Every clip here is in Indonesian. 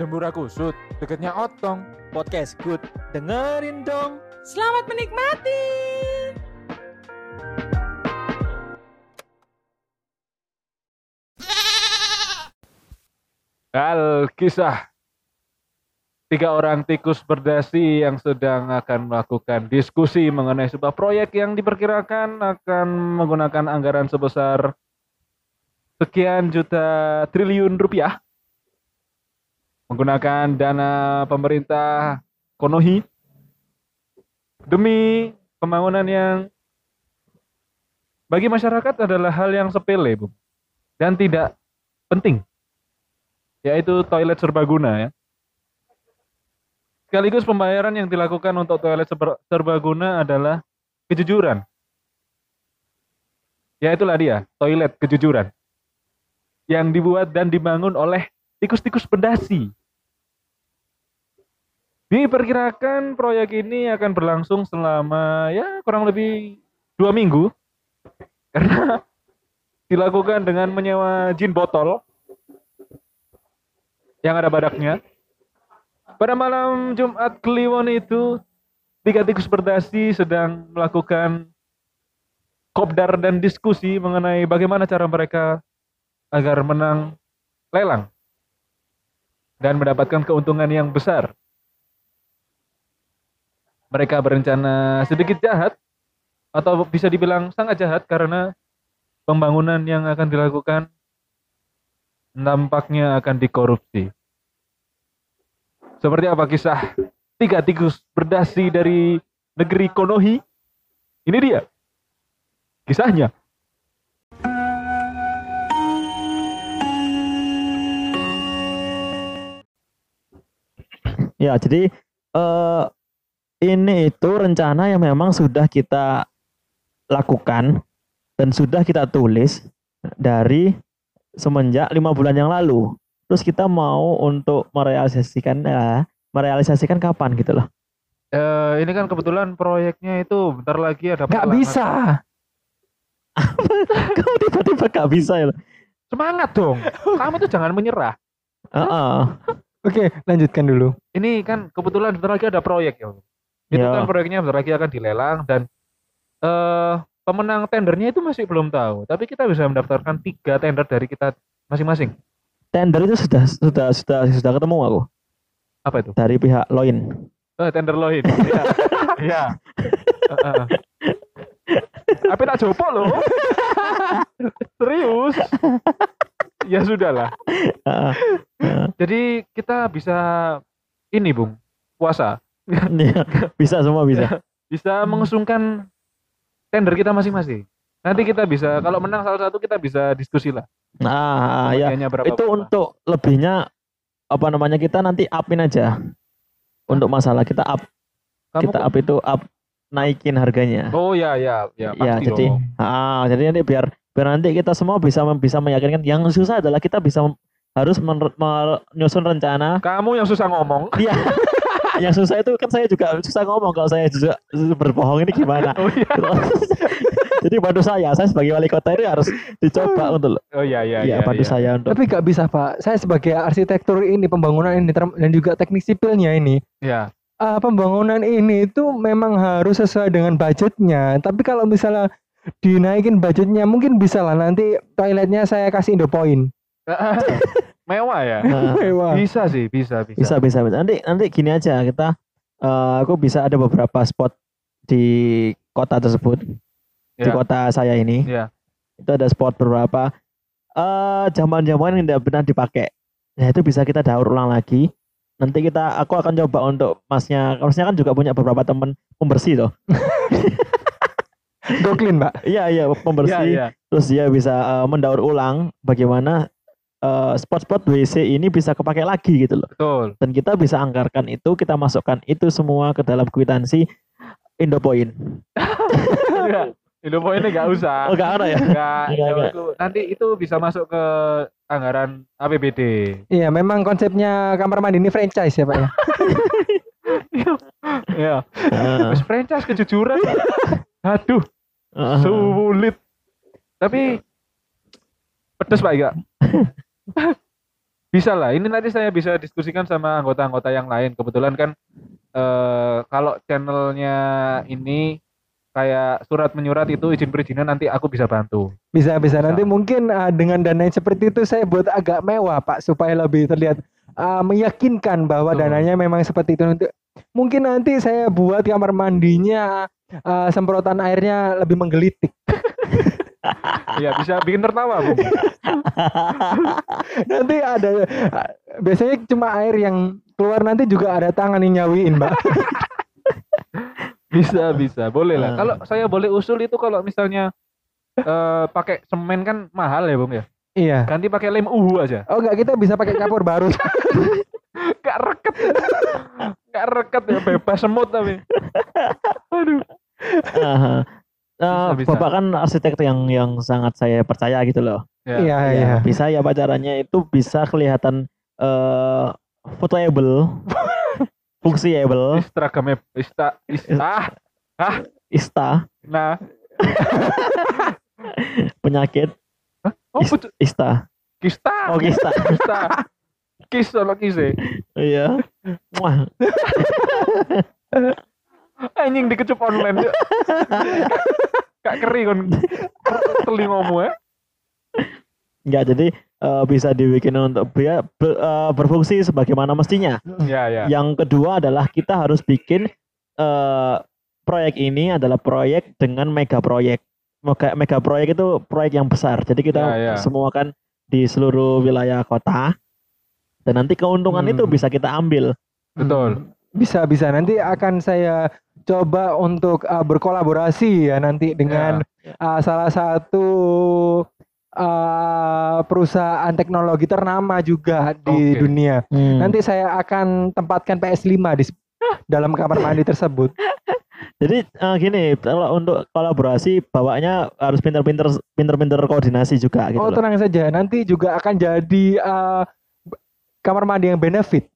Dembura kusut, deketnya otong. Podcast good. Dengerin dong. Selamat menikmati. Alkisah tiga orang tikus berdasi yang sedang akan melakukan diskusi mengenai sebuah proyek yang diperkirakan akan menggunakan anggaran sebesar sekian juta triliun rupiah menggunakan dana pemerintah Konohi demi pembangunan yang bagi masyarakat adalah hal yang sepele, Bu. Dan tidak penting. Yaitu toilet serbaguna ya. Sekaligus pembayaran yang dilakukan untuk toilet serba- serbaguna adalah kejujuran. Ya itulah dia, toilet kejujuran. Yang dibuat dan dibangun oleh tikus-tikus pendasi. Diperkirakan proyek ini akan berlangsung selama ya kurang lebih dua minggu karena dilakukan dengan menyewa jin botol yang ada badaknya. Pada malam Jumat Kliwon itu tiga tikus berdasi sedang melakukan kopdar dan diskusi mengenai bagaimana cara mereka agar menang lelang dan mendapatkan keuntungan yang besar mereka berencana sedikit jahat atau bisa dibilang sangat jahat karena pembangunan yang akan dilakukan nampaknya akan dikorupsi. Seperti apa kisah tiga tikus berdasi dari negeri Konohi? Ini dia kisahnya. Ya, jadi eh ini itu rencana yang memang sudah kita lakukan dan sudah kita tulis dari semenjak lima bulan yang lalu. Terus kita mau untuk merealisasikan ya, merealisasikan kapan gitu loh. Eh, ini kan kebetulan proyeknya itu bentar lagi ada pelelangan. bisa. Kamu tiba-tiba gak bisa ya. Semangat dong. Kamu itu jangan menyerah. Heeh. Oke, lanjutkan dulu. Ini kan kebetulan bentar lagi ada proyek ya. Itu Ya. kan proyeknya bentar lagi akan dilelang dan eh pemenang tendernya itu masih belum tahu. Tapi kita bisa mendaftarkan tiga tender dari kita masing-masing. Tender itu sudah sudah sudah sudah ketemu aku Apa itu? dari pihak Loin. Eh, tender loin. Iya. Iya. Apa tak jopo loh? Serius? Ya sudahlah. Heeh. Jadi kita bisa ini, Bung. Puasa. Iya, bisa semua bisa. Bisa mengusungkan tender kita masing-masing. Nanti kita bisa kalau menang salah satu kita bisa diskusi lah. Nah, ya berapa itu berapa. untuk lebihnya apa namanya kita nanti upin aja. Untuk masalah kita up Kamu kita up itu up naikin harganya. Oh ya ya ya ya, pasti jadi dong. ah, jadi nanti biar biar nanti kita semua bisa bisa meyakinkan yang susah adalah kita bisa harus menyusun rencana. Kamu yang susah ngomong. Iya. yang susah itu kan saya juga susah ngomong kalau saya juga berbohong ini gimana. Oh iya. Jadi bantu saya, saya sebagai wali kota ini harus dicoba untuk Oh iya iya Iya, iya. bantu iya. saya untuk Tapi nggak bisa Pak. Saya sebagai arsitektur ini, pembangunan ini dan juga teknik sipilnya ini, Iya. ah, pembangunan ini itu memang harus sesuai dengan budgetnya. Tapi kalau misalnya dinaikin budgetnya, mungkin bisa lah nanti toiletnya saya kasih Indopoint. Mewah ya. Nah, Mewah. Bisa sih, bisa bisa. bisa bisa bisa. Nanti nanti gini aja kita eh, aku bisa ada beberapa spot di kota tersebut di Ya. kota saya ini Iya. itu ada spot beberapa eh zaman-zaman yang tidak pernah dipakai nah itu bisa kita daur ulang lagi nanti kita aku akan coba untuk masnya masnya kan juga punya beberapa teman pembersih loh Go clean, Pak. iya iya pembersih iya. terus dia bisa eh, mendaur ulang bagaimana eh, spot-spot WC ini bisa kepakai lagi gitu loh Betul. dan kita bisa anggarkan itu kita masukkan itu semua ke dalam kwitansi Indopoint Iya. Indopoint ini nggak usah. oh gak ada ya itu nanti itu bisa masuk ke anggaran APBD. Iya, memang konsepnya kamar mandi ini franchise ya, Pak ya. Iya. Mas franchise kejujuran. Aduh, sulit. Tapi pedes Pak ya. bisa lah. Ini nanti saya bisa diskusikan sama anggota-anggota yang lain. Kebetulan kan eh kalau channelnya ini kayak surat menyurat itu izin perizinan nanti aku bisa bantu. Bisa bisa nanti mungkin uh, dengan dana yang seperti itu saya buat agak mewah Pak supaya lebih terlihat uh, meyakinkan bahwa Betul. dananya memang seperti itu nanti. Mungkin nanti saya buat kamar mandinya uh, semprotan airnya lebih menggelitik. Iya, bisa bikin tertawa, Bung. nanti ada uh, biasanya cuma air yang keluar nanti juga ada tangan yang nyawiin, Mbak. Bisa, bisa. Boleh lah. Ah. Kalau saya boleh usul itu kalau misalnya eh pakai semen kan mahal ya, Bung ya. iya. Ganti pakai lem uhu aja. Oh enggak kita bisa pakai kapur baru. Gak reket. Gak reket ya, bebas semut tapi. Aduh. Eh, Bisa, bisa. Bapak kan arsitek yang yang sangat saya percaya gitu loh. Ya. Iya, Ya, iya. Bisa ya Pak caranya itu bisa kelihatan eh fotoable, fungsiable, Instagramnya Insta Insta. ista, Nah, penyakit, oh Is- ista. Kista. Oh, kista. Kista. Kis sama kise. Iya. Wah, Anjing dikecup online. Kak keri kon telingomu ya. enggak jadi eh, bisa dibikin untuk biar ber- eh, berfungsi sebagaimana mestinya. Ya, ya. Yang kedua adalah kita harus bikin eh, proyek ini adalah proyek dengan mega proyek. Mega, mega proyek itu proyek yang besar. Jadi kita Ya, ya. semua kan di seluruh wilayah kota. Dan nanti keuntungan Hmm. itu bisa kita ambil. Betul. Bisa bisa nanti akan saya coba untuk uh, berkolaborasi ya nanti dengan Ya. uh, salah satu uh, perusahaan teknologi ternama juga di Oke. dunia. Hmm. Nanti saya akan tempatkan PS5 di dalam kamar mandi tersebut. Jadi eh, gini, kalau untuk kolaborasi bawanya harus pinter-pinter pinter-pinter koordinasi juga gitu oh loh. tenang saja, nanti juga akan jadi uh, kamar mandi yang benefit.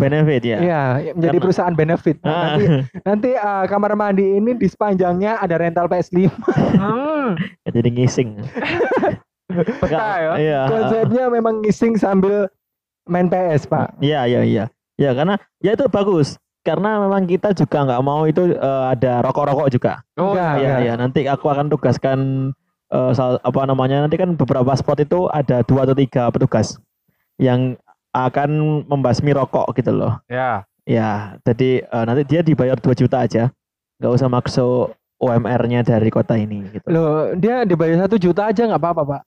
Benefit ya. Iya, menjadi Karena- perusahaan benefit. Nah, Ah, nanti nanti uh, kamar mandi ini di sepanjangnya ada rental PS5. Hmm. jadi ngising. Ya. Iya. Konsepnya memang ngising sambil main PS, Pak. Iya iya iya. Ya karena ya itu bagus. Karena memang kita juga nggak mau itu eh, ada rokok-rokok juga. Oh, iya. Iya iya. Nanti aku akan tugaskan sal- apa namanya nanti kan beberapa spot itu ada dua atau tiga petugas yang akan membasmi rokok gitu loh. Ya. Ya, jadi eh, nanti dia dibayar 2 juta aja. nggak usah masuk UMR-nya dari kota ini gitu. Loh, dia dibayar satu juta aja nggak apa-apa, Pak.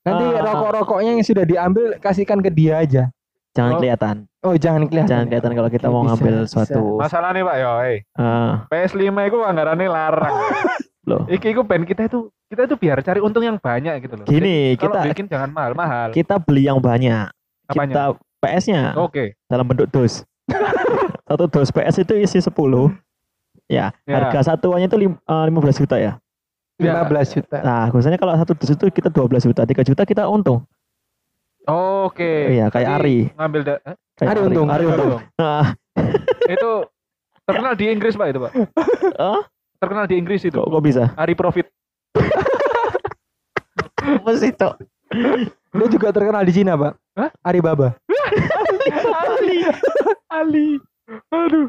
Nanti Ah. rokok-rokoknya yang sudah diambil kasihkan ke dia aja. Jangan Oh. kelihatan. Oh, jangan kelihatan. Jangan kelihatan kalau kita Oke, mau bisa, ngambil bisa. suatu Masalah nih Pak yo, eh. eh, PS5 itu anggarannya larang. loh. Iki iku band kita itu kita itu biar cari untung yang banyak gitu loh. Gini, Jadi, kalau kita bikin jangan mahal-mahal. kita beli yang banyak. Apanya? Kita PS-nya Oke. dalam bentuk dos. Satu dos PS itu isi 10. Ya, Ya. harga satuannya itu lim, eh, 15 juta ya. 15 juta. Nah, biasanya kalau satu dus itu kita 12 juta, 3 juta kita untung. Oke. Iya, kayak Jadi Ari. Ngambil da- eh? Kayak Ari untung, Ari Ari untung. Nah, itu terkenal di Inggris Pak itu Pak. eh, Terkenal di Inggris itu. kok, kok bisa? Ari Profit. Apa sih, Cok? Dia juga terkenal di Cina, Pak. Hah? Alibaba. Ali. Ali. Aduh.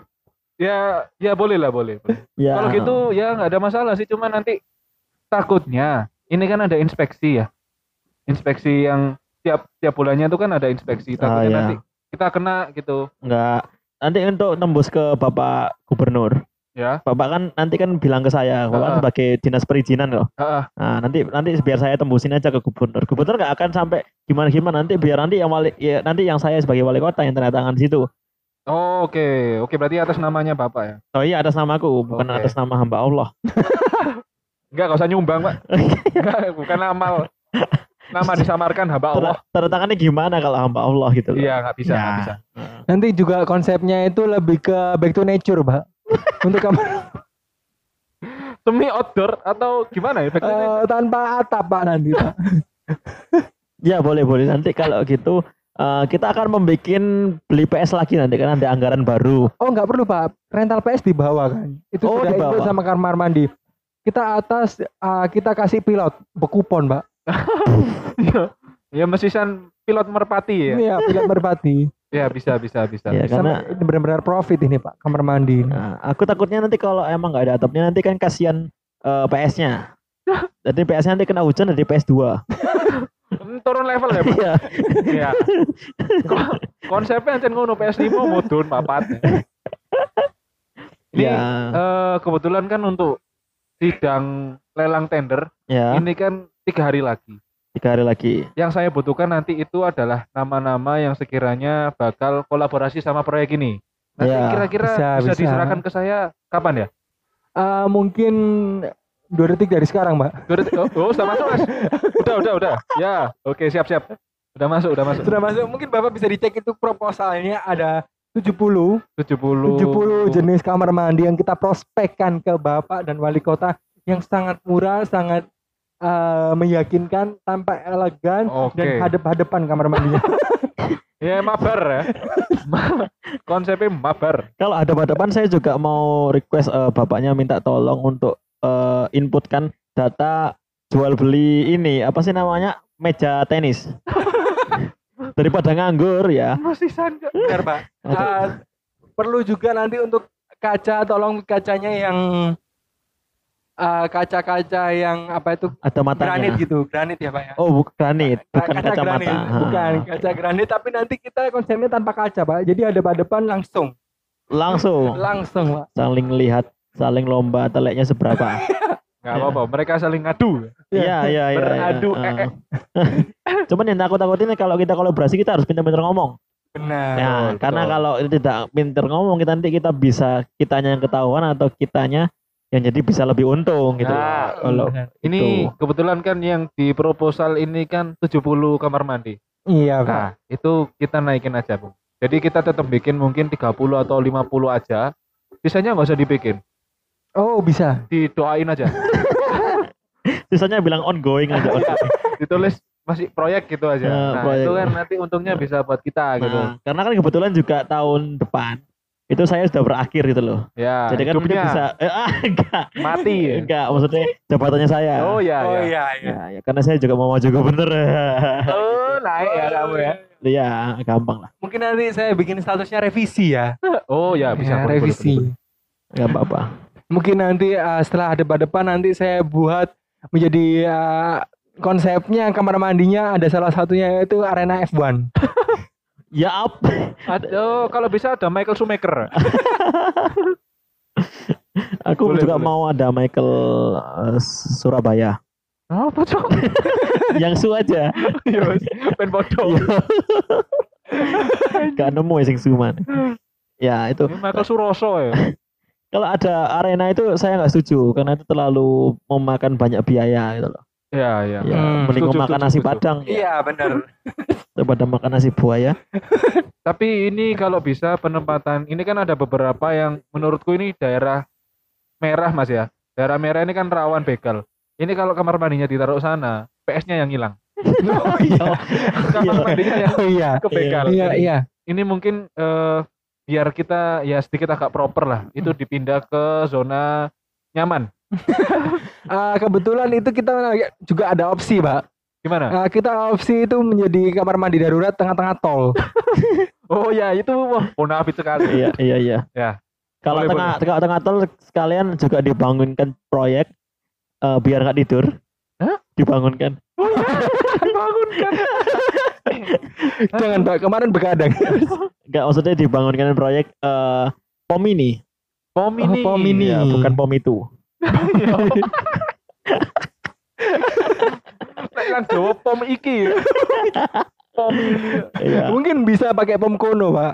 Ya, ya boleh lah boleh. boleh. Ya. Kalau gitu ya nggak ada masalah sih, cuma nanti takutnya ini kan ada inspeksi ya, inspeksi yang tiap tiap bulannya itu kan ada inspeksi. Takutnya iya. nanti kita kena gitu, enggak nanti untuk tembus ke Bapak Gubernur. Ya. Bapak kan nanti kan bilang ke saya, Bapak kan Ah. sebagai dinas perizinan loh. Ah, ah. Nah, nanti nanti biar saya tembusin aja ke gubernur. Gubernur nggak akan sampai gimana-gimana nanti biar nanti yang wali ya, nanti yang saya sebagai wali kota yang tanda tangan di situ. Oh, Oke, oke berarti atas namanya bapak ya? Oh iya atas namaku, bukan Oke. atas nama hamba Allah. Enggak, nggak usah nyumbang pak. Enggak, bukan amal. Nama disamarkan hamba Allah. Tanda tangannya gimana kalau hamba Allah gitu loh. Iya nggak bisa, nggak Ya. bisa. Nanti juga konsepnya itu lebih ke back to nature, Pak. Untuk kamar Semi outdoor atau gimana ya? Eh, tanpa atap, Pak nanti, Pak. Ya boleh boleh nanti kalau gitu eh, kita akan membuat beli PS lagi nanti kan ada anggaran baru. Oh, nggak perlu, Pak. Rental PS di bawah kan. Itu Oh, sudah di include bawah. sama kamar mandi. Kita atas ah, kita kasih pilot bekupon, Pak. ya mesisan pilot merpati ya. Iya, pilot merpati. Ya bisa bisa bisa. Ya, Sama karena ini benar-benar profit ini Pak, kamar mandi. ini. Nah, aku takutnya nanti kalau emang nggak ada atapnya nanti kan kasihan eh, PS-nya. Jadi PS-nya nanti kena hujan dari PS2. Hmm, Turun level ya, Pak. Iya. Iya. Ko- Konsepnya ancen ngono PS5 mudun papat. Ini Ya. eh, kebetulan kan untuk sidang lelang tender Ya, ini kan tiga hari lagi. Tiga hari lagi. Yang saya butuhkan nanti itu adalah nama-nama yang sekiranya bakal kolaborasi sama proyek ini. Nanti Ya, kira-kira bisa, bisa, bisa. diserahkan ke saya kapan ya? Eh, mungkin dua detik dari sekarang, Mbak. Dua detik- Oh, oh, sudah masuk mas. Udah, udah, udah. Ya, oke siap, siap. Udah masuk, udah masuk. Sudah masuk. Mungkin Bapak bisa dicek itu proposalnya ada 70 70 70 jenis kamar mandi yang kita prospekkan ke Bapak dan Wali Kota yang sangat murah, sangat eh, meyakinkan, tampak elegan Oke. dan hadap-hadapan kamar mandinya. Ya mabar ya. Konsepnya mabar. Kalau ada depan saya juga mau request eh, bapaknya minta tolong untuk eh, inputkan data jual beli ini apa sih namanya meja tenis. Daripada nganggur ya. Masih. Benar, Pak. Eh, perlu juga nanti untuk kaca, tolong kacanya yang eh, kaca-kaca yang apa itu Ada matanya. granit gitu, granit ya Pak ya. Oh, bukan granit, bukan Kaca kacamata. granit, bukan kaca granit tapi nanti kita konsepnya tanpa kaca Pak. Jadi ada depan langsung, Langsung langsung Pak. saling lihat, saling lomba teleknya seberapa. Nggak apa-apa. Mereka saling ngadu. Iya, iya, iya. Beradu, iya. eh, eh. Cuman yang takut-takutin kalau kita kolaborasi kita harus pintar-pintar ngomong. Benar. Ya, betul, karena kalau tidak pintar ngomong kita nanti kita bisa kitanya yang ketahuan atau kitanya yang jadi bisa lebih untung gitu. Nah, Kalau. Ini Itu. kebetulan kan yang di proposal ini kan 70 kamar mandi. Iya Pak. Nah, itu kita naikin aja, Bung. Jadi kita tetap bikin mungkin 30 atau 50 aja. Sisanya nggak usah dibikin. Oh bisa. Didoain aja. sisanya bilang ongoing aja. ongoing. Ditulis masih proyek gitu aja. Ya, nah, proyek. itu kan nanti untungnya bisa buat kita gitu. Nah, karena kan kebetulan juga tahun depan itu saya sudah berakhir gitu loh. Ya, Jadi kan hidupnya bisa eh, ah, enggak. mati ya. Enggak, maksudnya jabatannya saya. Oh ya, Oh ya. iya iya. Ya, ya, karena saya juga mau maju gubernur. Oh, naik ya kamu ya. Iya, gampang lah. Mungkin nanti saya bikin statusnya revisi ya. Oh ya, bisa Ya, boleh, revisi. Enggak apa-apa. Mungkin nanti eh, setelah depan-depan nanti saya buat menjadi eh, konsepnya kamar mandinya ada salah satunya yaitu arena F1. Ya up. Aduh, kalau bisa ada Michael Schumacher. Aku Boleh, juga boleh. mau ada Michael eh, Surabaya. Apa cok? yang su aja. Wes, pen bodoh. Gak nemu ya sing suman. Ya itu Ini Michael Suroso ya. kalau ada arena itu saya nggak setuju karena itu terlalu memakan banyak biaya gitu loh. Ya, ya. Ya, Hmm, mending setuju, makan setuju, nasi setuju. padang ya, Iya benar. daripada makan nasi buaya. Tapi ini kalau bisa penempatan, ini kan ada beberapa yang menurutku ini daerah merah mas ya. Daerah merah ini kan rawan begal. Ini kalau kamar mandinya ditaruh sana, PS-nya yang hilang. Oh iya. Kamar mandinya yang Oh iya. kebegal. Iya iya. Ini mungkin eh, biar kita ya sedikit agak proper lah. Itu dipindah ke zona nyaman. Ah, kebetulan itu kita juga ada opsi, Pak. Gimana? Ah, kita opsi itu menjadi kamar mandi darurat tengah-tengah tol. Oh ya itu wah bonafit sekali. iya iya iya. Ya. Kalau tengah tengah tengah tol sekalian juga dibangunkan proyek eh, biar nggak tidur. Hah? Dibangunkan. Bangunkan. Jangan, Pak. Kemarin begadang. Enggak maksudnya dibangunkan proyek eh, pom ini. Pom ini. Oh, pom ini. Ya, bukan pom itu. Nek lan Jawa pom iki. Pom. Iya. Mungkin bisa pakai pom kono, Pak.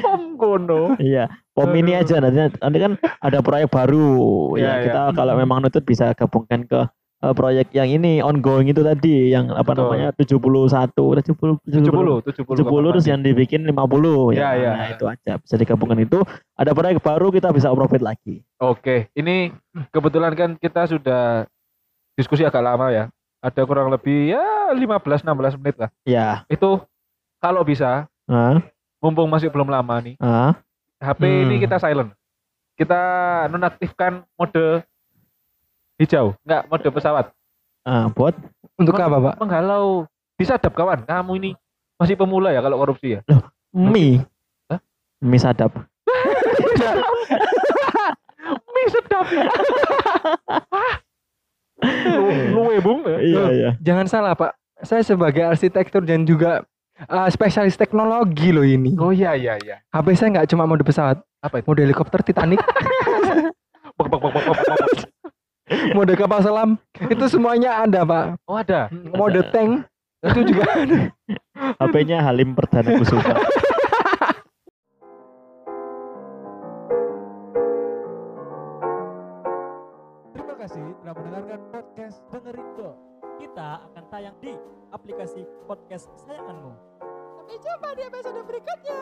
Pom kono. Iya, pom ini aja nanti, nanti kan ada proyek baru ya iya. kita kalau memang nutut bisa gabungkan ke eh, proyek yang ini ongoing itu tadi yang apa Betul. namanya 71 70 70, 70. 70 terus yang dibikin 50 Iya, ya. iya. Nah, itu aja bisa digabungkan itu ada proyek baru kita bisa profit lagi. Oke, ini kebetulan kan kita sudah diskusi agak lama ya. Ada kurang lebih ya 15 16 menit lah. Ya. Itu kalau bisa Ah, mumpung masih belum lama nih, ah. HP Hmm. ini kita silent. Kita nonaktifkan mode hijau, enggak mode pesawat. Ah, buat Untuk apa, Pak? Menghalau disadap kawan. Kamu ini masih pemula ya kalau korupsi ya. Mie. Hah? Mie sadap. Mie sedap ya. Lu bung ya. Iya, iya. Jangan salah, Pak. Saya sebagai arsitektur dan juga uh, spesialis teknologi loh ini. Oh iya iya iya. HP saya nggak cuma mode pesawat, Apa itu? mode helikopter Titanic, Bak, bak, bak, bak, bak, bak, bak. Mode kapal selam, itu semuanya ada, Pak. Oh ada. Mode tank itu juga ada. HP-nya Halim Perdana Kusuma. Terima kasih telah mendengarkan podcast dengerin dong. Kita akan tayang di aplikasi podcast kesayanganmu. Sampai jumpa di episode berikutnya.